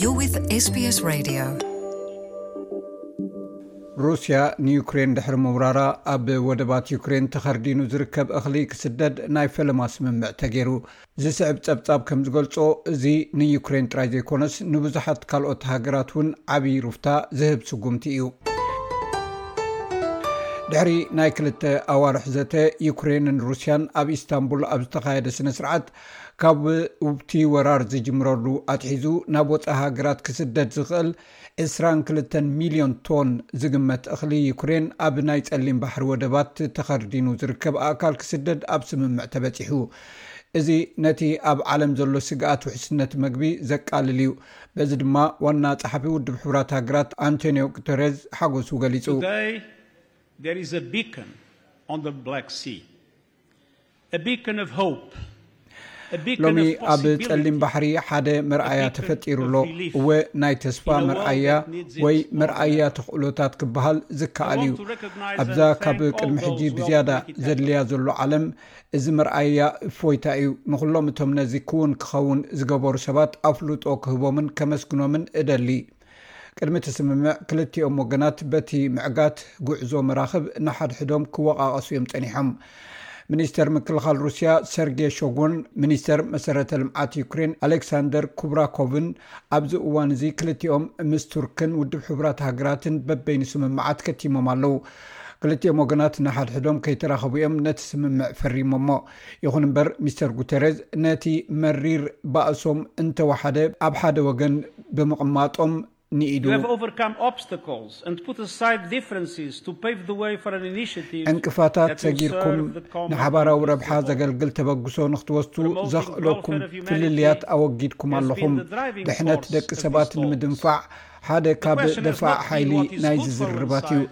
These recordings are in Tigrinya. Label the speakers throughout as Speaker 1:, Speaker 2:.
Speaker 1: You're with SBS Radio. ሩስያ ንዩክሬን ድሕሪ ምውራራ ኣብ ወደባት ዩክሬን ተኸርዲኑ ዝርከብ እኽሊ ክስደድ ናይ ፈለማ ስምምዕ ተገይሩ ዝስዕብ ጸብጻብ ከም ዝገልጾ እዚ ንዩክሬን ጥራይ ዘይኮነስ ንብዙሓት ካልኦት ሃገራት እውን ዓብዪ ሩፍታ ዝህብ ስጉምቲ እዩ ድሕሪ ናይ ክልተ ኣዋርሕ ዘተ ዩክሬንን ሩስያን ኣብ ኢስታንቡል ኣብ ዝተካየደ ስነ ስርዓት ካብ ውብቲ ወራር ዝጅምረሉ ኣትሒዙ ናብ ወፃ ሃገራት ክስደድ ዝኽእል 22 ሚሊዮን ቶን ዝግመት እኽሊ ዩክሬን ኣብ ናይ ፀሊም ባሕሪ ወደባት ተኸርዲኑ ዝርከብ ኣእካል ክስደድ ኣብ ስምምዕ ተበፂሑ እዚ ነቲ ኣብ ዓለም ዘሎ ስግኣት ውሕስነት መግቢ ዘቃልል እዩ በዚ ድማ ዋና ጸሓፊ ውድብ ሕቡራት ሃገራት ኣንቶንዮ ጉተረዝ ሓጎሱ ገሊጹ። ሎሚ ኣብ ጸሊም ባሕሪ ሓደ መርኣያ ተፈጢሩ ኣሎ። እወ ናይ ተስፋ መርኣያ ወይ መርኣያ ተኽእሎታት ክበሃል ዝከኣል እዩ። ኣብዛ ካብ ቅድሚ ሕጂ ብዝያዳ ዘድልያ ዘሎ ዓለም እዚ መርኣያ እፎይታ እዩ። ንኹሎም እቶም ነዚ ክውን ክኸውን ዝገበሩ ሰባት ኣፍልጦ ክህቦምን ከመስግኖምን እደሊ። ቅድሚ እቲ ስምምዕ፣ ክልቲኦም ወገናት በቲ ምዕጋት ጕዕዞ መራኽብ ንሓድሕዶም ክወቓቐሱ እዮም ጸኒሖም። ሚኒስተር ምክልኻል ሩስያ ሰርጌ ሾጉን ሚኒስተር መሰረተ ልምዓት ዩክሬን ኣሌክሳንደር ኩብራኮቭን ኣብዚ እዋን እዚ ክልቲኦም ምስ ቱርክን ውድብ ሕቡራት ሃገራትን በበይኑ ስምምዓት ከቲሞም ኣለዉ። ክልቲኦም ወገናት ንሓድሕዶም ከይተራኸቡ እዮም ነቲ ስምምዕ ፈሪሞሞ። ይኹን እምበር ሚስተር ጉተረዝ ነቲ መሪር ባእሶም እንተወሓደ ኣብ ሓደ ወገን ብምቕማጦም ንኢዱ። ዕንቅፋታት ሰጊርኩም ንሓባራዊ ረብሓ ዘገልግል ተበግሶ ንክትወስዱ ዘኽእለኩም ፍልልያት ኣወጊድኩም ኣለኹም። ድሕነት ደቂ ሰባት ንምድንፋዕ፣ ሓደ ካብ ደፋእ ሓይሊ ናይዚ ዝርርባት እዩ።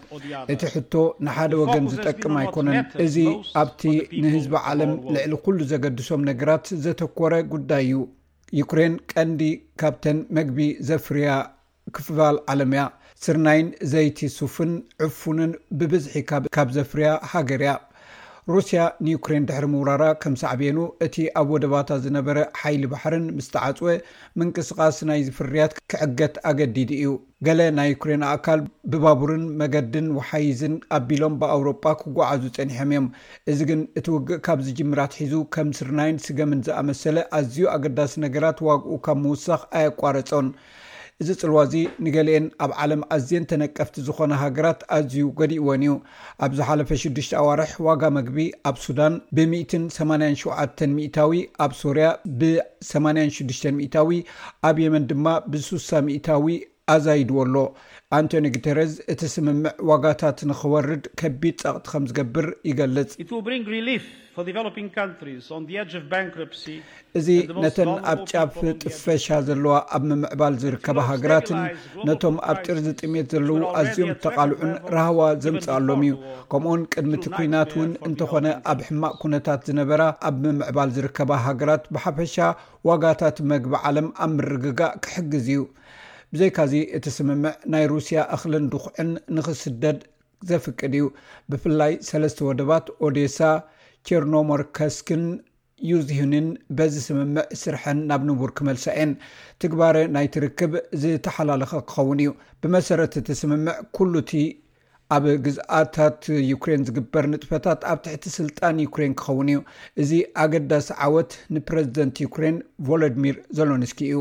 Speaker 1: እቲ ሕቶ ንሓደ ወገን ዝጠቅም ኣይኮነን። እዚ ኣብቲ ንህዝቢ ዓለም ልዕሊ ኩሉ ዘገድሶም ነገራት ዘተኮረ ጉዳይ እዩ። ዩክሬን ቀንዲ ካብተን መግቢ ዘፍርያ ክፍፋል ዓለም እያ። ስርናይን ዘይቲ ሱፍን ዕፉንን ብብዝሒ ካብ ዘፍርያ ሃገር እያ። ሩስያ ንዩክሬን ድሕሪ ምውራራ ከም ሳዕቤኑ እቲ ኣብ ወደባታ ዝነበረ ሓይሊ ባሕርን ምስ ተዓጽወ ምንቅስቓስ ናይዚ ፍርያት ክዕገት ኣገዲዱ እዩ። ገለ ናይ ዩክሬን ኣእካል ብባቡርን መገድን ወሓይዝን ኣቢሎም ብኣውሮጳ ክጓዓዙ ጸኒሖም እዮም፣ እዚ ግን እቲ ውግእ ካብ ዝጅምር ኣትሒዙ ከም ስርናይን ስገምን ዝኣመሰለ ኣዝዩ ኣገዳሲ ነገራት ዋግኡ ካብ ምውሳኽ ኣየቋረጾን። እዚ ጽልዋ እዚ ንገሊኤን ኣብ ዓለም ኣዝየን ተነቀፍቲ ዝኾና ሃገራት ኣዝዩ ጎዲእወን እዩ። ኣብ ዝሓለፈ ሽዱሽተ ኣዋርሕ ዋጋ መግቢ ኣብ ሱዳን ብ ሚእትን ሰማንያን ሸውዓተን ሚእታዊ፣ ኣብ ሶርያ ብ ሰማንያን ሽዱሽተን ሚእታዊ፣ ኣብ የመን ድማ ብ ሱሳ ሚእታዊ ኣዛይድዎ ኣሎ። ኣንቶንዮ ጉተረዝ እቲ ስምምዕ ዋጋታት ንኽወርድ ከቢድ ጸቕጢ ከምዝገብር ይገልጽ። እዚ ነተን ኣብ ጫፍ ጥፈሻ ዘለዋ ኣብ ምምዕባል ዝርከባ ሃገራትን ነቶም ኣብ ጥርዚ ጥሜት ዘለዉ ኣዝዮም እተቓልዑን ራህዋ ዘምጽኣሎም እዩ። ከምኡውን ቅድሚ እቲ ኲናት እውን እንተኾነ ኣብ ሕማቕ ኩነታት ዝነበራ ኣብ ምምዕባል ዝርከባ ሃገራት ብሓፈሻ ዋጋታት መግቢ ዓለም ኣብ ምርግጋእ ክሕግዝ እዩ። ብዘይካዚ እቲ ስምምዕ ናይ ሩስያ እኽልን ድኹዕን ንኽስደድ ዘፍቅድ እዩ። ብፍላይ ሰለስተ ወደባት ኦዴሳ፣ ቼርኖሞርከስክን ዩዝዩንን በዚ ስምምዕ ስርሐን ናብ ንቡር ክመልሳ እየን። ትግባረ ናይቲ ርክብ ዝተሓላለኸ ክኸውን እዩ። ብመሰረት እቲ ስምምዕ ኩሉ እቲ ኣብ ግዝኣታት ዩክሬን ዝግበር ንጥፈታት ኣብ ትሕቲ ስልጣን ዩክሬን ክኸውን እዩ። እዚ ኣገዳሲ ዓወት ንፕረዚደንት ዩክሬን ቮሎድሚር ዘሎንስኪ እዩ።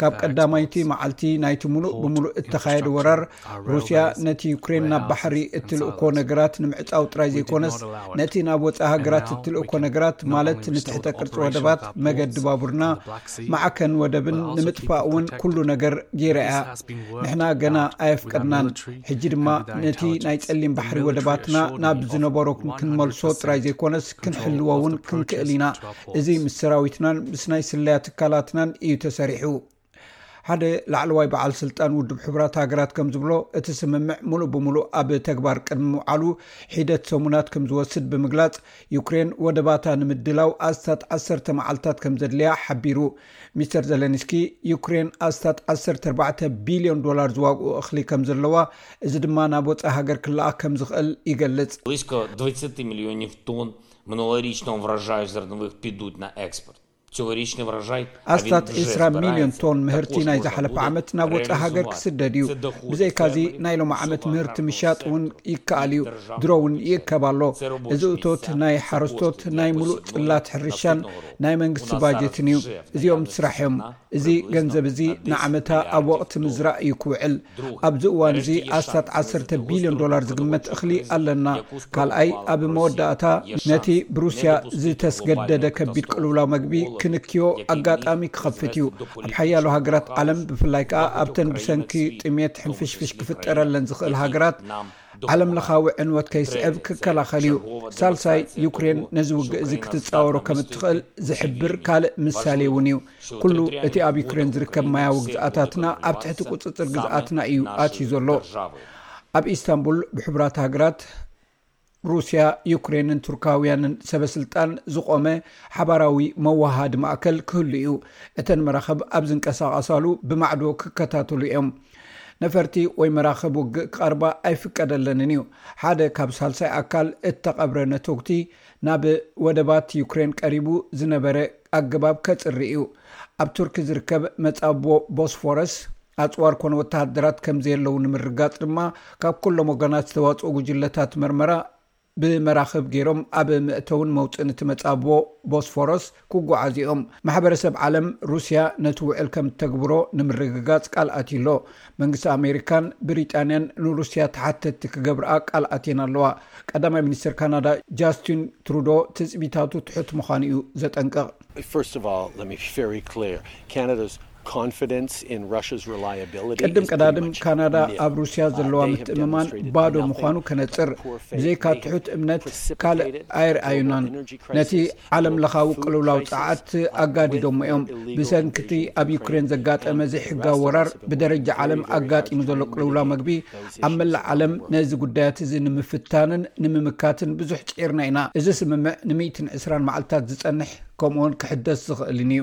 Speaker 1: ካብ ቀዳማይቲ መዓልቲ ናይቲ ምሉእ ብምሉእ እተኻየደ ወራር ሩስያ ነቲ ዩክሬን ናብ ባሕሪ እትልእኮ ነገራት ንምዕፃው ጥራይ ዘይኮነስ ነቲ ናብ ወፃኢ ሃገራት እትልእኮ ነገራት ማለት ንትሕተ ቅርፂ ወደባት መገዲ ባቡርና ማዕከን ወደብን ንምጥፋእ እውን ኩሉ ነገር ገይራ እያ ንሕና ገና ኣየፍቀድናን ሕጂ ድማ ነቲ ናይ ፀሊም ባሕሪ ወደባትና ናብ ዝነበሮ ክንመልሶ ጥራይ ዘይኮነስ ክንሕልዎ እውን ክንክእል ኢና እዚ ምስ ሰራዊትናን ምስ ናይ ስለያ ትካላትናን እዩ ተሰሪሑ። ሓደ ላዕለዋይ በዓል ስልጣን ውድብ ሕቡራት ሃገራት ከም ዝብሎ እቲ ስምምዕ ምሉእ ብምሉእ ኣብ ተግባር ቅድሚ ምውዓሉ ሒደት ሰሙናት ከም ዝወስድ ብምግላጽ ዩክሬን ወደባታ ንምድላው ኣስታት ዓሰርተ መዓልታት ከም ዘድልያ ሓቢሩ። ሚስተር ዘለንስኪ ዩክሬን ኣስታት ዓሰርተ ኣርባዕተ ቢልዮን ዶላር ዝዋግኡ እኽሊ ከም ዘለዋ እዚ ድማ ናብ ወጻኢ ሃገር ክለኣኽ ከም ዝኽእል ይገልጽ። ኣስታት ዕስራ ሚልዮን ቶን ምህርቲ ናይ ዝሓለፈ ዓመት ናብ ወፃኢ ሃገር ክስደድ እዩ። ብዘይካዚ ናይ ሎሚ ዓመት ምህርቲ ምሻጥ እውን ይከኣል እዩ። ድሮ እውን ይእከብ ኣሎ። እዚ እቶት ናይ ሓረስቶት፣ ናይ ሙሉእ ፅላት ሕርሻን ናይ መንግስቲ ባጀትን እዩ። እዚኦም ስራሕ እዮም። እዚ ገንዘብ እዚ ንዓመታ ኣብ ወቕቲ ምዝራእ እዩ ክውዕል። ኣብዚ እዋን እዚ ኣስታት ዓሰርተ ቢልዮን ዶላር ዝግመት እኽሊ ኣለና። ካልኣይ ኣብ መወዳእታ ነቲ ብሩስያ ዝተስገደደ ከቢድ ቅልውላው መግቢ ክንክዮ ኣጋጣሚ ክኸፍት እዩ። ኣብ ሓያሎ ሃገራት ዓለም ብፍላይ ከኣ ኣብተን ብሰንኪ ጥሜት ሕንፍሽፍሽ ክፍጠረለን ዝኽእል ሃገራት ዓለምለኻዊ ዕንወት ከይስዕብ ክከላኸል እዩ። ሳልሳይ፣ ዩክሬን ነዚ ውግእ እዚ ክትጻወሮ ከም እትኽእል ዝሕብር ካልእ ምሳሌ እውን እዩ። ኩሉ እቲ ኣብ ዩክሬን ዝርከብ ማያዊ ግዝኣታትና ኣብ ትሕቲ ቁጽጽር ግዝኣትና እዩ ኣትዩ ዘሎ። ኣብ ኢስታንቡል ብሕቡራት ሃገራት፣ ሩስያ፣ ዩክሬንን ቱርካውያንን ሰበስልጣን ዝቖመ ሓባራዊ መወሃሃዲ ማእከል ክህሉ እዩ። እተን መራኽብ ኣብ ዝንቀሳቐሳሉ ብማዕዶ ክከታተሉ እዮም። ነፈርቲ ወይ መራኽብ ውግእ ክቐርባ ኣይፍቀደለንን እዩ። ሓደ ካብ ሳልሳይ ኣካል እተቐብረ ነተጉቲ ናብ ወደባት ዩክሬን ቀሪቡ ዝነበረ ኣገባብ ከጽሪ እዩ። ኣብ ቱርኪ ዝርከብ መጻብቦ ቦስፎረስ ኣጽዋር ኮነ ወተሃደራት ከምዘየለዉ ንምርግጋጽ ድማ ካብ ኩሎም ወገናት ዝተዋጽኡ ጉጅለታት መርመራ ብመራኽብ ገይሮም ኣብ መእተውን መውፅእን እቲ መፃብቦ ቦስፎሮስ ክጓዓዙ እዮም። ማሕበረሰብ ዓለም ሩስያ ነቲ ውዕል ከም እተግብሮ ንምርግጋፅ ቃል ኣትዩ ኣሎ። መንግስቲ ኣሜሪካን ብሪጣንያን ንሩስያ ተሓተትቲ ክገብርኣ ቃል ኣትየን ኣለዋ። ቀዳማይ ሚኒስትር ካናዳ ጃስቲን ትሩዶ ትፅቢታቱ ትሑት ምዃኑ እዩ ዘጠንቅቕ። ቅድም ቀዳድም ካናዳ ኣብ ሩስያ ዘለዋ ምትእምማን ባዶ ምዃኑ ከነጽር ብዘይካ ትሑት እምነት ካልእ ኣይርኣዩናን። ነቲ ዓለምለኻዊ ቅልውላው ጸዓት ኣጋዲዶሞ እዮም። ብሰንኪቲ ኣብ ዩክሬን ዘጋጠመ ዘይሕጋዊ ወራር ብደረጃ ዓለም ኣጋጢሙ ዘሎ ቅልውላው መግቢ ኣብ መላእ ዓለም ነዚ ጉዳያት እዚ ንምፍታንን ንምምካትን ብዙሕ ጽዒርና ኢና። እዚ ስምምዕ ን120 መዓልታት ዝጸንሕ ከምኡውን ክሕደስ ዝኽእልን እዩ።